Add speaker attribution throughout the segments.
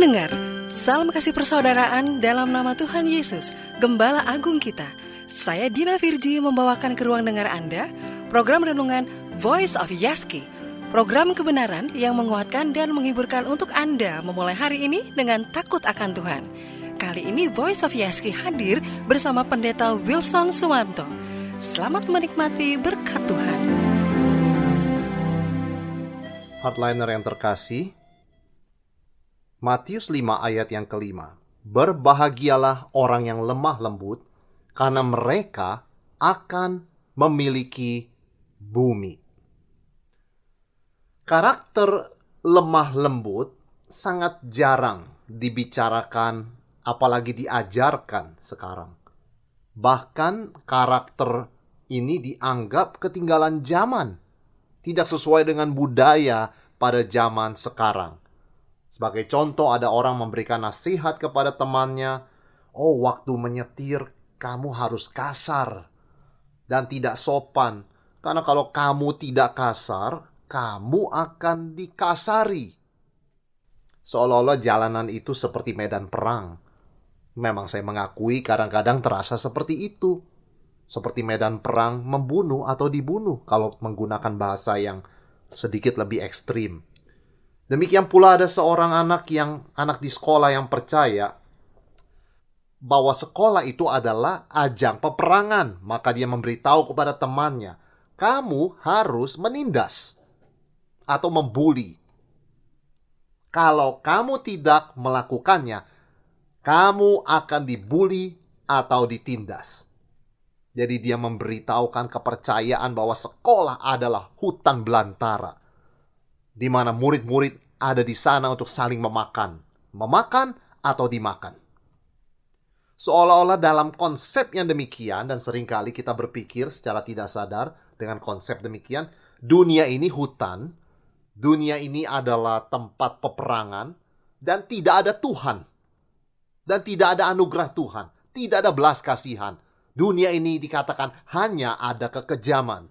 Speaker 1: Pendengar, salam kasih persaudaraan dalam nama Tuhan Yesus, Gembala Agung kita. Saya Dina Virji membawakan ke ruang dengar Anda program renungan Voice of Yaski. Program kebenaran yang menguatkan dan menghiburkan untuk Anda memulai hari ini dengan takut akan Tuhan. Kali ini Voice of Yaski hadir bersama Pendeta Wilson Suwanto. Selamat menikmati berkat Tuhan.
Speaker 2: Hardliner yang terkasih, Matius 5 ayat yang kelima. Berbahagialah orang yang lemah lembut, karena mereka akan memiliki bumi. Karakter lemah lembut sangat jarang dibicarakan, apalagi diajarkan sekarang. Bahkan karakter ini dianggap ketinggalan zaman, tidak sesuai dengan budaya pada zaman sekarang sebagai contoh ada orang memberikan nasihat kepada temannya, "Oh, waktu menyetir kamu harus kasar dan tidak sopan, karena kalau kamu tidak kasar, kamu akan dikasari." Seolah-olah jalanan itu seperti medan perang. Memang saya mengakui kadang-kadang terasa seperti itu. Seperti medan perang membunuh atau dibunuh kalau menggunakan bahasa yang sedikit lebih ekstrim. Demikian pula ada seorang anak yang anak di sekolah yang percaya bahwa sekolah itu adalah ajang peperangan, maka dia memberitahu kepada temannya, "Kamu harus menindas atau membuli. Kalau kamu tidak melakukannya, kamu akan dibuli atau ditindas." Jadi dia memberitahukan kepercayaan bahwa sekolah adalah hutan belantara di mana murid-murid ada di sana untuk saling memakan, memakan atau dimakan. Seolah-olah dalam konsep yang demikian dan sering kali kita berpikir secara tidak sadar dengan konsep demikian, dunia ini hutan, dunia ini adalah tempat peperangan dan tidak ada Tuhan. Dan tidak ada anugerah Tuhan, tidak ada belas kasihan. Dunia ini dikatakan hanya ada kekejaman.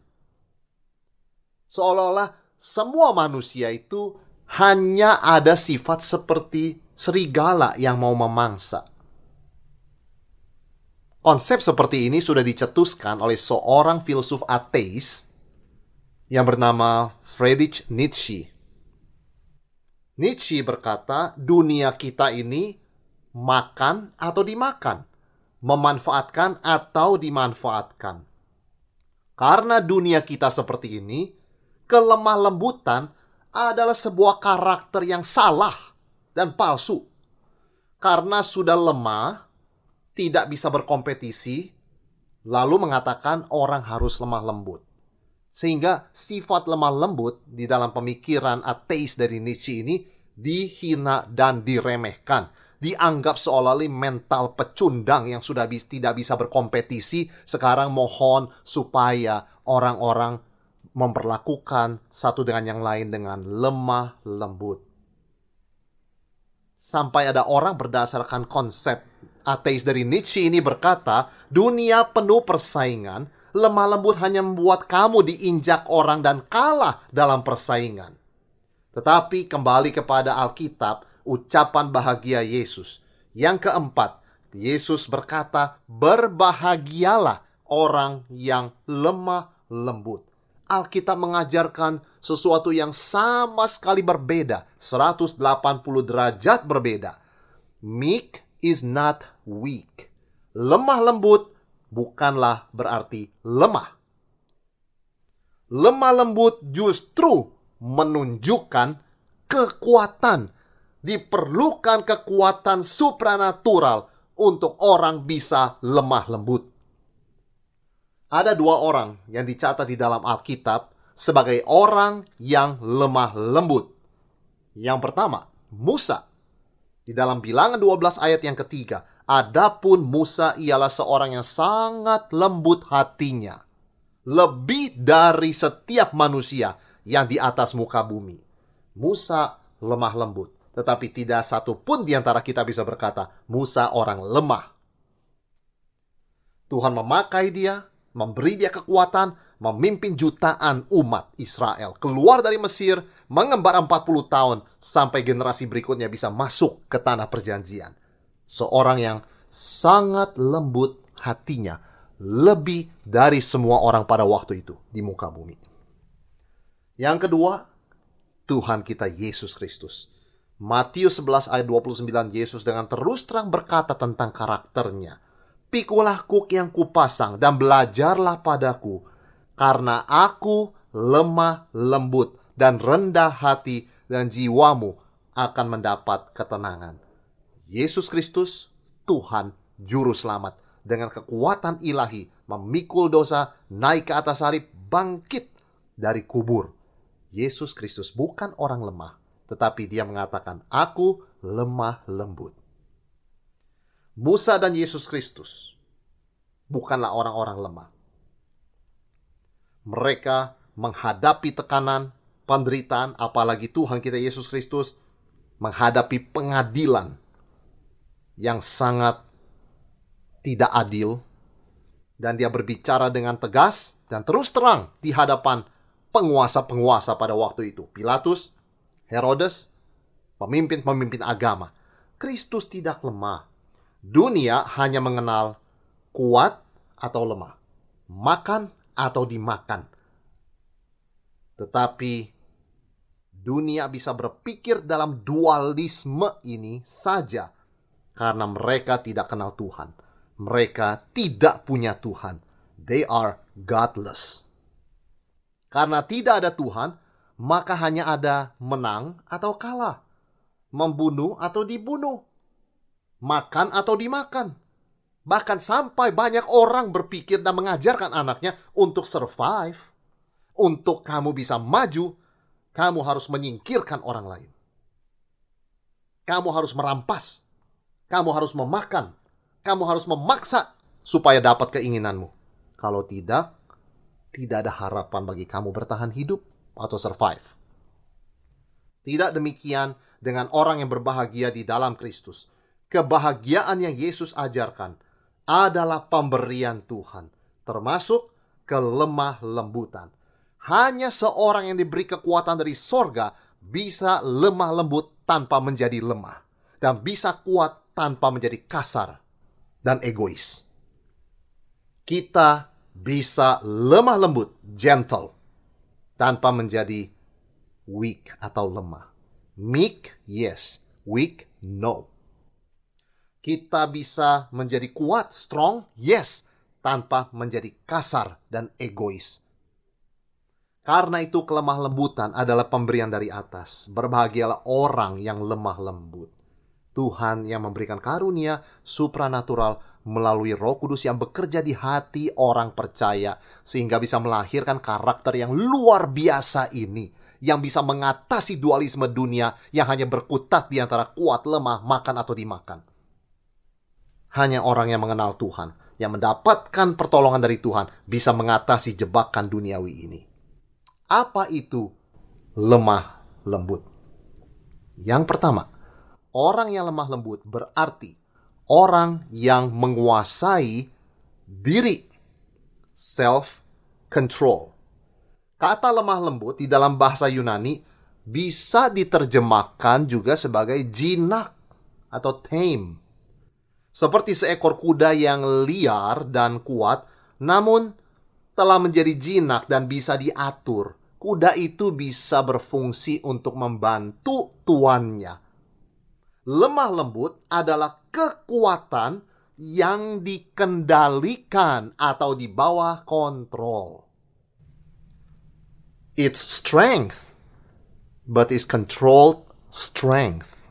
Speaker 2: Seolah-olah semua manusia itu hanya ada sifat seperti serigala yang mau memangsa. Konsep seperti ini sudah dicetuskan oleh seorang filsuf ateis yang bernama Friedrich Nietzsche. Nietzsche berkata, dunia kita ini makan atau dimakan, memanfaatkan atau dimanfaatkan. Karena dunia kita seperti ini, kelemah lembutan adalah sebuah karakter yang salah dan palsu. Karena sudah lemah, tidak bisa berkompetisi, lalu mengatakan orang harus lemah lembut. Sehingga sifat lemah lembut di dalam pemikiran ateis dari Nietzsche ini dihina dan diremehkan. Dianggap seolah-olah mental pecundang yang sudah bis, tidak bisa berkompetisi. Sekarang mohon supaya orang-orang memperlakukan satu dengan yang lain dengan lemah lembut. Sampai ada orang berdasarkan konsep ateis dari Nietzsche ini berkata, dunia penuh persaingan, lemah lembut hanya membuat kamu diinjak orang dan kalah dalam persaingan. Tetapi kembali kepada Alkitab, ucapan bahagia Yesus. Yang keempat, Yesus berkata, "Berbahagialah orang yang lemah lembut." Alkitab mengajarkan sesuatu yang sama sekali berbeda, 180 derajat berbeda. Meek is not weak. Lemah lembut bukanlah berarti lemah. Lemah lembut justru menunjukkan kekuatan. Diperlukan kekuatan supranatural untuk orang bisa lemah lembut ada dua orang yang dicatat di dalam Alkitab sebagai orang yang lemah lembut. Yang pertama, Musa. Di dalam bilangan 12 ayat yang ketiga, adapun Musa ialah seorang yang sangat lembut hatinya. Lebih dari setiap manusia yang di atas muka bumi. Musa lemah lembut. Tetapi tidak satu pun di antara kita bisa berkata, Musa orang lemah. Tuhan memakai dia, memberi dia kekuatan, memimpin jutaan umat Israel keluar dari Mesir, mengembar 40 tahun sampai generasi berikutnya bisa masuk ke tanah perjanjian. Seorang yang sangat lembut hatinya, lebih dari semua orang pada waktu itu di muka bumi. Yang kedua, Tuhan kita Yesus Kristus. Matius 11 ayat 29 Yesus dengan terus terang berkata tentang karakternya. Pikulah kuk yang kupasang dan belajarlah padaku karena aku lemah lembut dan rendah hati dan jiwamu akan mendapat ketenangan. Yesus Kristus, Tuhan Juru Selamat, dengan kekuatan ilahi memikul dosa, naik ke atas salib, bangkit dari kubur. Yesus Kristus bukan orang lemah, tetapi dia mengatakan, aku lemah lembut. Musa dan Yesus Kristus bukanlah orang-orang lemah mereka menghadapi tekanan, penderitaan, apalagi Tuhan kita Yesus Kristus menghadapi pengadilan yang sangat tidak adil dan dia berbicara dengan tegas dan terus terang di hadapan penguasa-penguasa pada waktu itu. Pilatus, Herodes, pemimpin-pemimpin agama. Kristus tidak lemah. Dunia hanya mengenal kuat atau lemah, makan atau dimakan. Tetapi dunia bisa berpikir dalam dualisme ini saja karena mereka tidak kenal Tuhan. Mereka tidak punya Tuhan. They are godless. Karena tidak ada Tuhan, maka hanya ada menang atau kalah, membunuh atau dibunuh, makan atau dimakan. Bahkan sampai banyak orang berpikir dan mengajarkan anaknya untuk survive. Untuk kamu bisa maju, kamu harus menyingkirkan orang lain. Kamu harus merampas. Kamu harus memakan. Kamu harus memaksa supaya dapat keinginanmu. Kalau tidak, tidak ada harapan bagi kamu bertahan hidup atau survive. Tidak demikian dengan orang yang berbahagia di dalam Kristus. Kebahagiaan yang Yesus ajarkan adalah pemberian Tuhan, termasuk kelemah lembutan. Hanya seorang yang diberi kekuatan dari sorga bisa lemah lembut tanpa menjadi lemah, dan bisa kuat tanpa menjadi kasar dan egois. Kita bisa lemah lembut, gentle, tanpa menjadi weak atau lemah. Meek, yes. Weak, no. Kita bisa menjadi kuat, strong, yes, tanpa menjadi kasar dan egois. Karena itu kelemah lembutan adalah pemberian dari atas. Berbahagialah orang yang lemah lembut. Tuhan yang memberikan karunia supranatural melalui Roh Kudus yang bekerja di hati orang percaya sehingga bisa melahirkan karakter yang luar biasa ini yang bisa mengatasi dualisme dunia yang hanya berkutat di antara kuat, lemah, makan atau dimakan hanya orang yang mengenal Tuhan, yang mendapatkan pertolongan dari Tuhan, bisa mengatasi jebakan duniawi ini. Apa itu lemah lembut? Yang pertama, orang yang lemah lembut berarti orang yang menguasai diri, self control. Kata lemah lembut di dalam bahasa Yunani bisa diterjemahkan juga sebagai jinak atau tame seperti seekor kuda yang liar dan kuat, namun telah menjadi jinak dan bisa diatur. Kuda itu bisa berfungsi untuk membantu tuannya. Lemah lembut adalah kekuatan yang dikendalikan atau di bawah kontrol. It's strength, but it's controlled strength.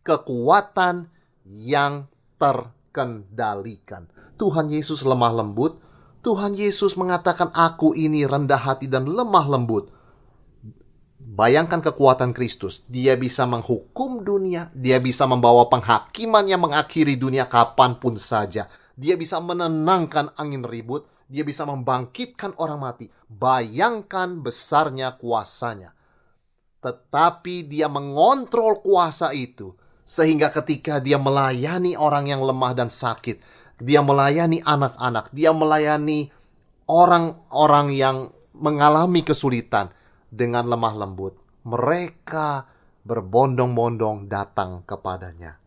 Speaker 2: Kekuatan yang terkendalikan. Tuhan Yesus lemah lembut. Tuhan Yesus mengatakan, "Aku ini rendah hati dan lemah lembut." Bayangkan kekuatan Kristus. Dia bisa menghukum dunia, dia bisa membawa penghakiman yang mengakhiri dunia kapan pun saja. Dia bisa menenangkan angin ribut, dia bisa membangkitkan orang mati. Bayangkan besarnya kuasanya. Tetapi dia mengontrol kuasa itu sehingga ketika dia melayani orang yang lemah dan sakit, dia melayani anak-anak, dia melayani orang-orang yang mengalami kesulitan dengan lemah lembut, mereka berbondong-bondong datang kepadanya.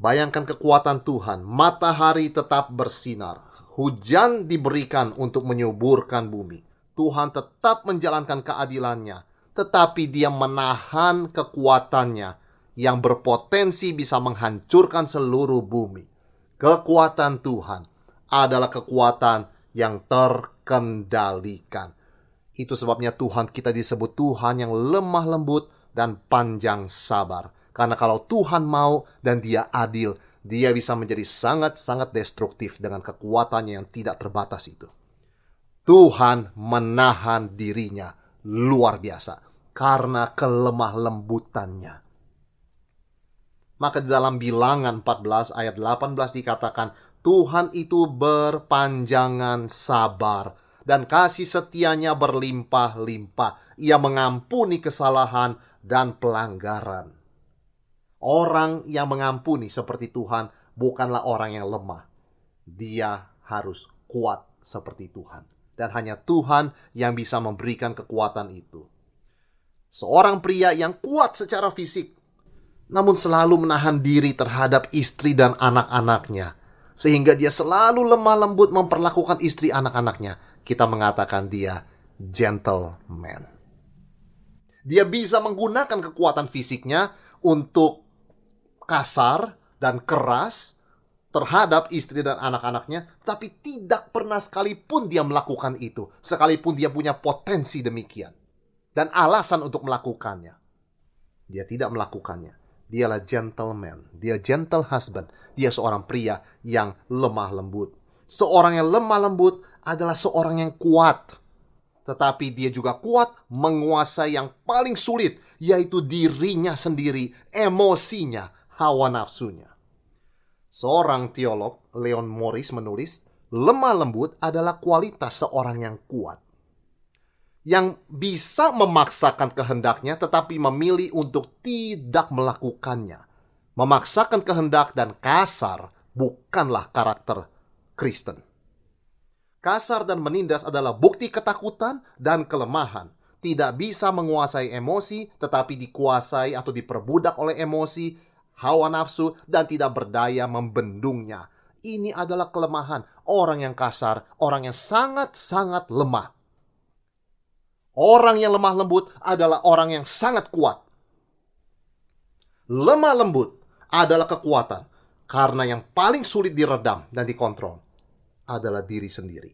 Speaker 2: Bayangkan kekuatan Tuhan, matahari tetap bersinar, hujan diberikan untuk menyuburkan bumi. Tuhan tetap menjalankan keadilannya, tetapi dia menahan kekuatannya yang berpotensi bisa menghancurkan seluruh bumi. Kekuatan Tuhan adalah kekuatan yang terkendalikan. Itu sebabnya Tuhan kita disebut Tuhan yang lemah lembut dan panjang sabar. Karena kalau Tuhan mau dan dia adil, dia bisa menjadi sangat-sangat destruktif dengan kekuatannya yang tidak terbatas itu. Tuhan menahan dirinya luar biasa karena kelemah lembutannya. Maka di dalam bilangan 14 ayat 18 dikatakan, Tuhan itu berpanjangan sabar dan kasih setianya berlimpah-limpah. Ia mengampuni kesalahan dan pelanggaran. Orang yang mengampuni seperti Tuhan bukanlah orang yang lemah. Dia harus kuat seperti Tuhan. Dan hanya Tuhan yang bisa memberikan kekuatan itu. Seorang pria yang kuat secara fisik, namun selalu menahan diri terhadap istri dan anak-anaknya, sehingga dia selalu lemah lembut memperlakukan istri anak-anaknya. Kita mengatakan dia gentleman. Dia bisa menggunakan kekuatan fisiknya untuk kasar dan keras terhadap istri dan anak-anaknya, tapi tidak pernah sekalipun dia melakukan itu, sekalipun dia punya potensi demikian dan alasan untuk melakukannya. Dia tidak melakukannya. Dialah gentleman, dia gentle husband, dia seorang pria yang lemah lembut. Seorang yang lemah lembut adalah seorang yang kuat, tetapi dia juga kuat menguasai yang paling sulit, yaitu dirinya sendiri, emosinya, hawa nafsunya. Seorang teolog, Leon Morris menulis, lemah lembut adalah kualitas seorang yang kuat. Yang bisa memaksakan kehendaknya tetapi memilih untuk tidak melakukannya. Memaksakan kehendak dan kasar bukanlah karakter Kristen. Kasar dan menindas adalah bukti ketakutan dan kelemahan. Tidak bisa menguasai emosi, tetapi dikuasai atau diperbudak oleh emosi, hawa nafsu, dan tidak berdaya membendungnya. Ini adalah kelemahan orang yang kasar, orang yang sangat-sangat lemah. Orang yang lemah lembut adalah orang yang sangat kuat. Lemah lembut adalah kekuatan, karena yang paling sulit diredam dan dikontrol adalah diri sendiri.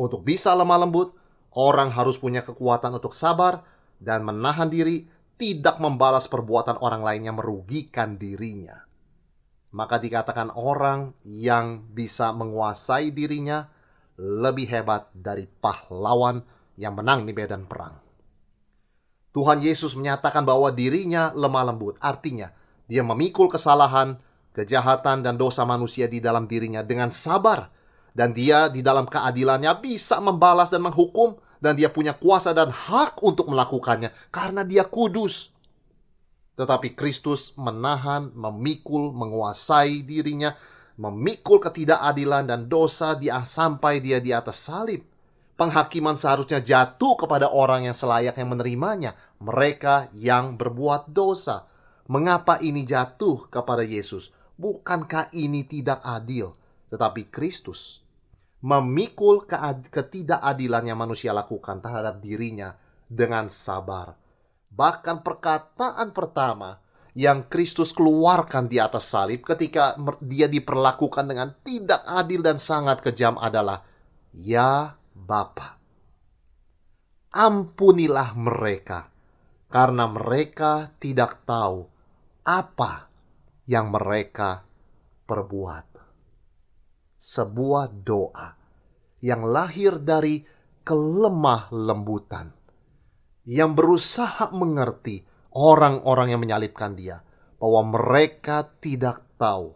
Speaker 2: Untuk bisa lemah lembut, orang harus punya kekuatan untuk sabar dan menahan diri tidak membalas perbuatan orang lain yang merugikan dirinya. Maka dikatakan orang yang bisa menguasai dirinya lebih hebat dari pahlawan yang menang di medan perang. Tuhan Yesus menyatakan bahwa dirinya lemah lembut, artinya dia memikul kesalahan, kejahatan, dan dosa manusia di dalam dirinya dengan sabar, dan dia di dalam keadilannya bisa membalas dan menghukum dan dia punya kuasa dan hak untuk melakukannya karena dia kudus. Tetapi Kristus menahan, memikul, menguasai dirinya, memikul ketidakadilan dan dosa dia sampai dia di atas salib. Penghakiman seharusnya jatuh kepada orang yang selayaknya menerimanya, mereka yang berbuat dosa. Mengapa ini jatuh kepada Yesus? Bukankah ini tidak adil? Tetapi Kristus memikul ketidakadilan yang manusia lakukan terhadap dirinya dengan sabar. Bahkan perkataan pertama yang Kristus keluarkan di atas salib ketika dia diperlakukan dengan tidak adil dan sangat kejam adalah Ya Bapa. Ampunilah mereka karena mereka tidak tahu apa yang mereka perbuat sebuah doa yang lahir dari kelemah lembutan yang berusaha mengerti orang-orang yang menyalibkan dia bahwa mereka tidak tahu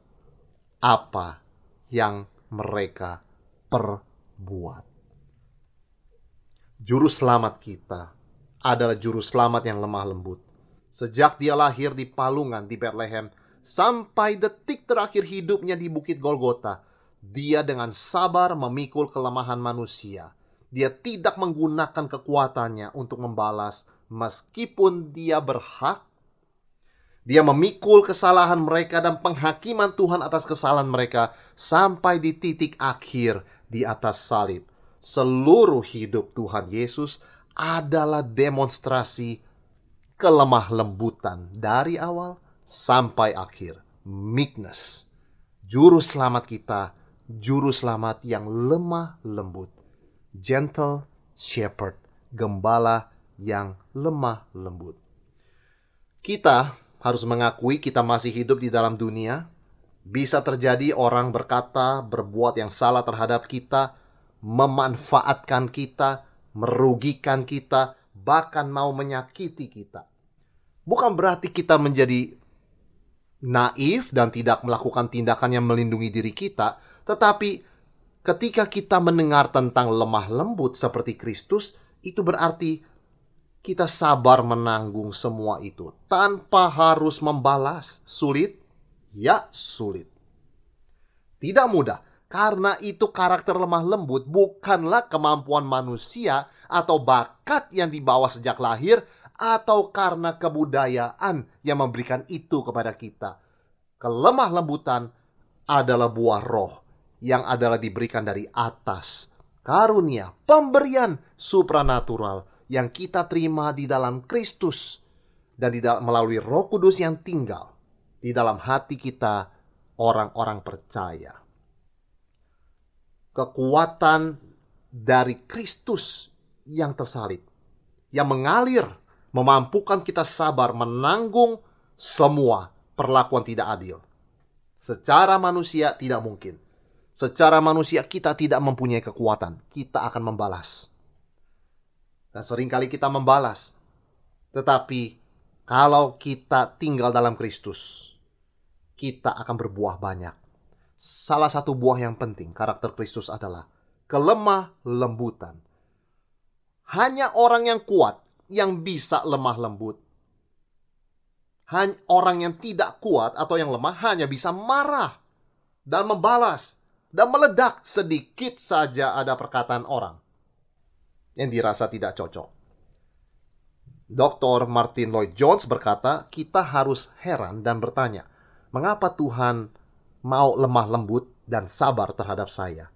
Speaker 2: apa yang mereka perbuat. Juru selamat kita adalah juru selamat yang lemah lembut. Sejak dia lahir di palungan di Bethlehem sampai detik terakhir hidupnya di Bukit Golgota, Dia dengan sabar memikul kelemahan manusia. Dia tidak menggunakan kekuatannya untuk membalas meskipun dia berhak. Dia memikul kesalahan mereka dan penghakiman Tuhan atas kesalahan mereka sampai di titik akhir di atas salib. Seluruh hidup Tuhan Yesus adalah demonstrasi kelemah lembutan dari awal sampai akhir. Meekness. Juru selamat kita juru selamat yang lemah lembut, gentle shepherd, gembala yang lemah lembut. Kita harus mengakui kita masih hidup di dalam dunia. Bisa terjadi orang berkata, berbuat yang salah terhadap kita, memanfaatkan kita, merugikan kita, bahkan mau menyakiti kita. Bukan berarti kita menjadi naif dan tidak melakukan tindakan yang melindungi diri kita, tetapi ketika kita mendengar tentang lemah lembut seperti Kristus, itu berarti kita sabar menanggung semua itu tanpa harus membalas. Sulit? Ya, sulit. Tidak mudah, karena itu karakter lemah lembut bukanlah kemampuan manusia atau bakat yang dibawa sejak lahir atau karena kebudayaan yang memberikan itu kepada kita. Kelemah lembutan adalah buah roh yang adalah diberikan dari atas. Karunia, pemberian supranatural yang kita terima di dalam Kristus dan melalui Roh Kudus yang tinggal di dalam hati kita orang-orang percaya. Kekuatan dari Kristus yang tersalib yang mengalir memampukan kita sabar menanggung semua perlakuan tidak adil. Secara manusia tidak mungkin Secara manusia kita tidak mempunyai kekuatan. Kita akan membalas. Dan sering kali kita membalas. Tetapi kalau kita tinggal dalam Kristus, kita akan berbuah banyak. Salah satu buah yang penting karakter Kristus adalah kelemah lembutan. Hanya orang yang kuat yang bisa lemah lembut. Hanya orang yang tidak kuat atau yang lemah hanya bisa marah dan membalas dan meledak sedikit saja ada perkataan orang yang dirasa tidak cocok. Dr. Martin Lloyd Jones berkata, kita harus heran dan bertanya, mengapa Tuhan mau lemah lembut dan sabar terhadap saya?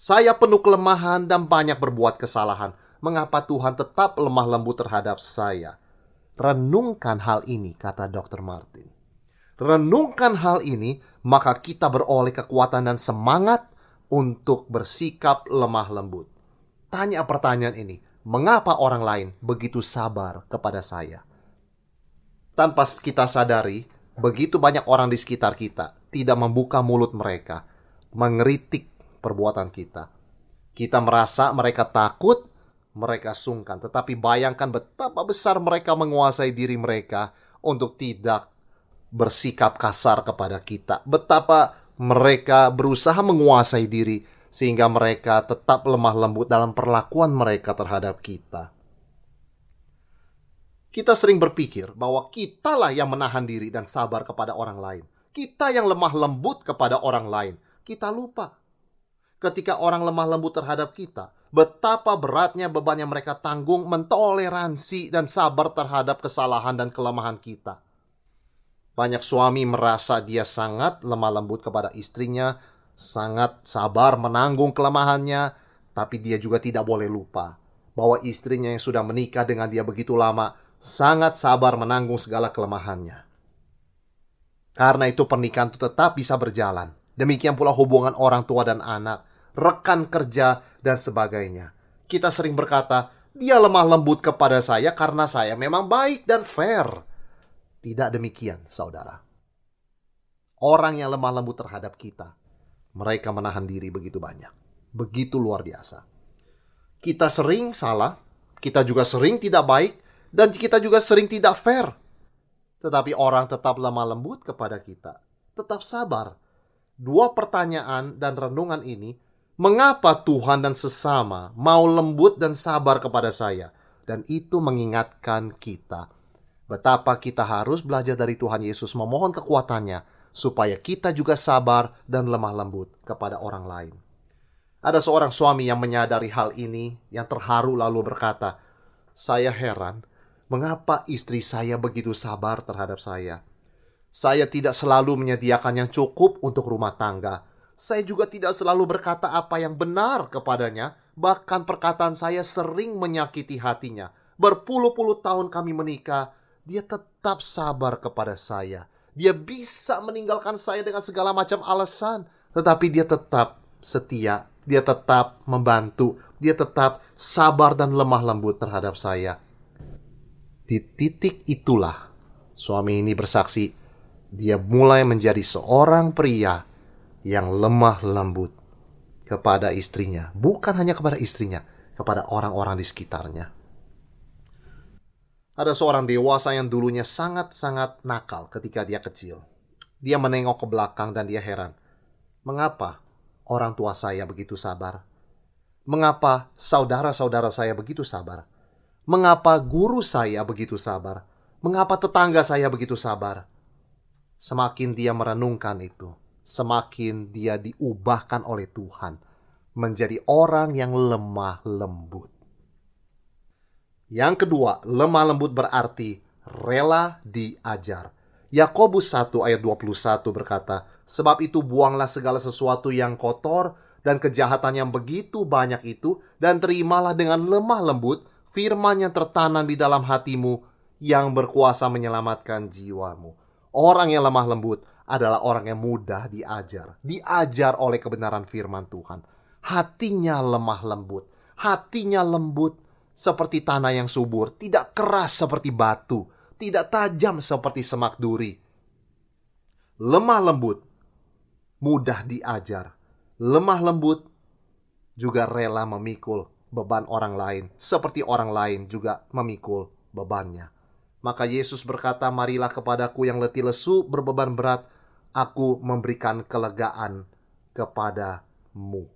Speaker 2: Saya penuh kelemahan dan banyak berbuat kesalahan. Mengapa Tuhan tetap lemah lembut terhadap saya? Renungkan hal ini, kata Dr. Martin. Renungkan hal ini maka kita beroleh kekuatan dan semangat untuk bersikap lemah lembut. Tanya pertanyaan ini, mengapa orang lain begitu sabar kepada saya? Tanpa kita sadari, begitu banyak orang di sekitar kita tidak membuka mulut mereka, mengeritik perbuatan kita. Kita merasa mereka takut, mereka sungkan, tetapi bayangkan betapa besar mereka menguasai diri mereka untuk tidak bersikap kasar kepada kita, betapa mereka berusaha menguasai diri sehingga mereka tetap lemah lembut dalam perlakuan mereka terhadap kita. Kita sering berpikir bahwa kitalah yang menahan diri dan sabar kepada orang lain. Kita yang lemah lembut kepada orang lain. Kita lupa. Ketika orang lemah lembut terhadap kita, betapa beratnya beban yang mereka tanggung mentoleransi dan sabar terhadap kesalahan dan kelemahan kita banyak suami merasa dia sangat lemah lembut kepada istrinya, sangat sabar menanggung kelemahannya, tapi dia juga tidak boleh lupa bahwa istrinya yang sudah menikah dengan dia begitu lama sangat sabar menanggung segala kelemahannya. Karena itu pernikahan itu tetap bisa berjalan. Demikian pula hubungan orang tua dan anak, rekan kerja, dan sebagainya. Kita sering berkata, dia lemah lembut kepada saya karena saya memang baik dan fair. Tidak demikian, saudara. Orang yang lemah lembut terhadap kita, mereka menahan diri begitu banyak. Begitu luar biasa. Kita sering salah, kita juga sering tidak baik, dan kita juga sering tidak fair. Tetapi orang tetap lemah lembut kepada kita, tetap sabar. Dua pertanyaan dan renungan ini, mengapa Tuhan dan sesama mau lembut dan sabar kepada saya? Dan itu mengingatkan kita betapa kita harus belajar dari Tuhan Yesus memohon kekuatannya supaya kita juga sabar dan lemah lembut kepada orang lain. Ada seorang suami yang menyadari hal ini, yang terharu lalu berkata, "Saya heran, mengapa istri saya begitu sabar terhadap saya. Saya tidak selalu menyediakan yang cukup untuk rumah tangga. Saya juga tidak selalu berkata apa yang benar kepadanya, bahkan perkataan saya sering menyakiti hatinya." Berpuluh-puluh tahun kami menikah, dia tetap sabar kepada saya. Dia bisa meninggalkan saya dengan segala macam alasan, tetapi dia tetap setia, dia tetap membantu, dia tetap sabar dan lemah lembut terhadap saya. Di titik itulah suami ini bersaksi, dia mulai menjadi seorang pria yang lemah lembut kepada istrinya, bukan hanya kepada istrinya, kepada orang-orang di sekitarnya. Ada seorang dewasa yang dulunya sangat-sangat nakal ketika dia kecil. Dia menengok ke belakang dan dia heran. Mengapa orang tua saya begitu sabar? Mengapa saudara-saudara saya begitu sabar? Mengapa guru saya begitu sabar? Mengapa tetangga saya begitu sabar? Semakin dia merenungkan itu, semakin dia diubahkan oleh Tuhan menjadi orang yang lemah lembut. Yang kedua, lemah lembut berarti rela diajar. Yakobus 1 ayat 21 berkata, Sebab itu buanglah segala sesuatu yang kotor dan kejahatan yang begitu banyak itu dan terimalah dengan lemah lembut firman yang tertanam di dalam hatimu yang berkuasa menyelamatkan jiwamu. Orang yang lemah lembut adalah orang yang mudah diajar, diajar oleh kebenaran firman Tuhan. Hatinya lemah lembut, hatinya lembut, seperti tanah yang subur, tidak keras seperti batu, tidak tajam seperti semak duri. Lemah lembut, mudah diajar. Lemah lembut juga rela memikul beban orang lain, seperti orang lain juga memikul bebannya. Maka Yesus berkata, "Marilah kepadaku yang letih lesu, berbeban berat, aku memberikan kelegaan kepadamu.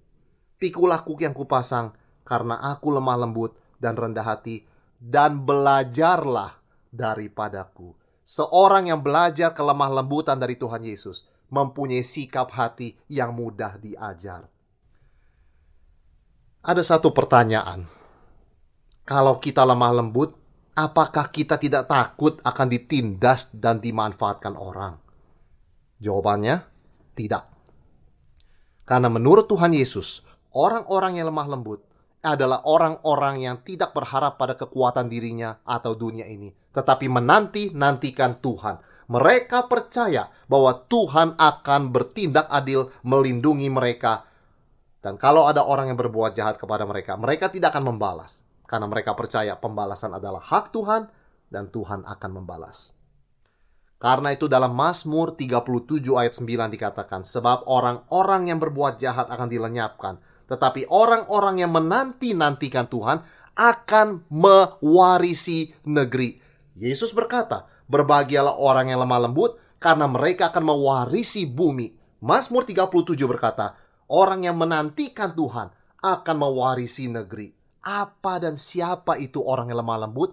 Speaker 2: Pikulah kuk yang kupasang, karena aku lemah lembut dan rendah hati, dan belajarlah daripadaku. Seorang yang belajar kelemah lembutan dari Tuhan Yesus mempunyai sikap hati yang mudah diajar. Ada satu pertanyaan. Kalau kita lemah lembut, apakah kita tidak takut akan ditindas dan dimanfaatkan orang? Jawabannya, tidak. Karena menurut Tuhan Yesus, orang-orang yang lemah lembut adalah orang-orang yang tidak berharap pada kekuatan dirinya atau dunia ini, tetapi menanti-nantikan Tuhan. Mereka percaya bahwa Tuhan akan bertindak adil melindungi mereka. Dan kalau ada orang yang berbuat jahat kepada mereka, mereka tidak akan membalas. Karena mereka percaya pembalasan adalah hak Tuhan dan Tuhan akan membalas. Karena itu dalam Mazmur 37 ayat 9 dikatakan, Sebab orang-orang yang berbuat jahat akan dilenyapkan, tetapi orang-orang yang menanti-nantikan Tuhan akan mewarisi negeri. Yesus berkata, "Berbahagialah orang yang lemah lembut, karena mereka akan mewarisi bumi." Mazmur 37 berkata, "Orang yang menantikan Tuhan akan mewarisi negeri." Apa dan siapa itu orang yang lemah lembut?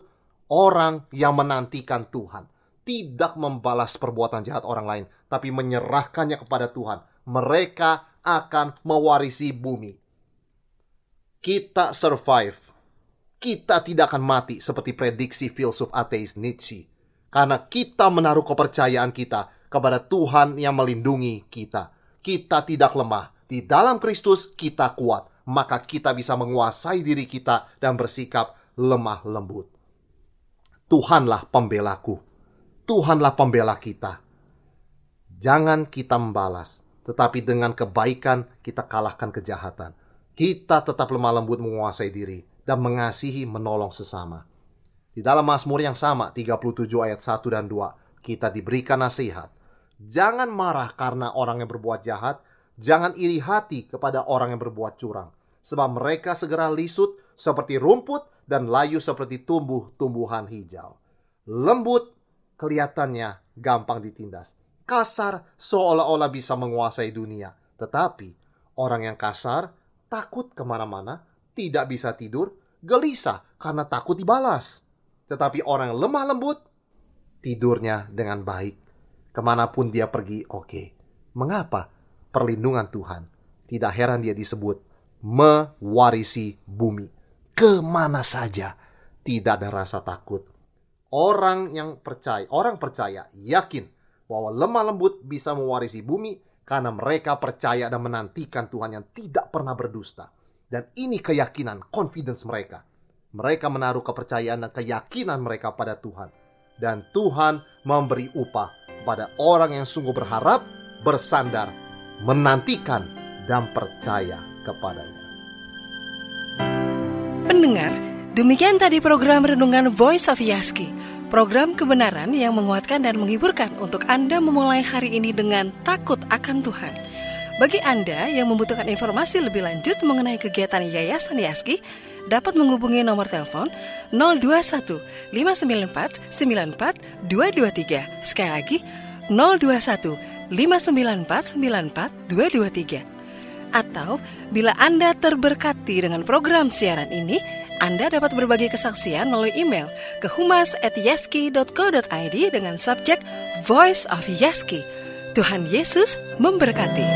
Speaker 2: Orang yang menantikan Tuhan, tidak membalas perbuatan jahat orang lain, tapi menyerahkannya kepada Tuhan. Mereka akan mewarisi bumi kita survive. Kita tidak akan mati seperti prediksi filsuf ateis Nietzsche. Karena kita menaruh kepercayaan kita kepada Tuhan yang melindungi kita. Kita tidak lemah. Di dalam Kristus kita kuat. Maka kita bisa menguasai diri kita dan bersikap lemah lembut. Tuhanlah pembelaku. Tuhanlah pembela kita. Jangan kita membalas, tetapi dengan kebaikan kita kalahkan kejahatan kita tetap lemah lembut menguasai diri dan mengasihi menolong sesama. Di dalam Mazmur yang sama 37 ayat 1 dan 2 kita diberikan nasihat. Jangan marah karena orang yang berbuat jahat, jangan iri hati kepada orang yang berbuat curang, sebab mereka segera lisut seperti rumput dan layu seperti tumbuh-tumbuhan hijau. Lembut kelihatannya gampang ditindas. Kasar seolah-olah bisa menguasai dunia. Tetapi orang yang kasar takut ke mana-mana, tidak bisa tidur, gelisah karena takut dibalas. Tetapi orang yang lemah lembut, tidurnya dengan baik Ke mana pun dia pergi, oke. Mengapa? Perlindungan Tuhan. Tidak heran dia disebut mewarisi bumi. Ke mana saja, tidak ada rasa takut. Orang yang percaya, orang percaya, yakin bahwa lemah lembut bisa mewarisi bumi karena mereka percaya dan menantikan Tuhan yang tidak pernah berdusta. Dan ini keyakinan, confidence mereka. Mereka menaruh kepercayaan dan keyakinan mereka pada Tuhan. Dan Tuhan memberi upah pada orang yang sungguh berharap, bersandar, menantikan, dan percaya kepadanya.
Speaker 1: Pendengar, demikian tadi program Renungan Voice of Yaski. Program kebenaran yang menguatkan dan menghiburkan untuk Anda memulai hari ini dengan takut akan Tuhan. Bagi Anda yang membutuhkan informasi lebih lanjut mengenai kegiatan Yayasan Yaski, dapat menghubungi nomor telepon 021 594 94 223. Sekali lagi, 021 594942223. Atau bila Anda terberkati dengan program siaran ini, Anda dapat berbagi kesaksian melalui email ke humas@yaski.co.id dengan subjek Voice of Yaski. Tuhan Yesus memberkati.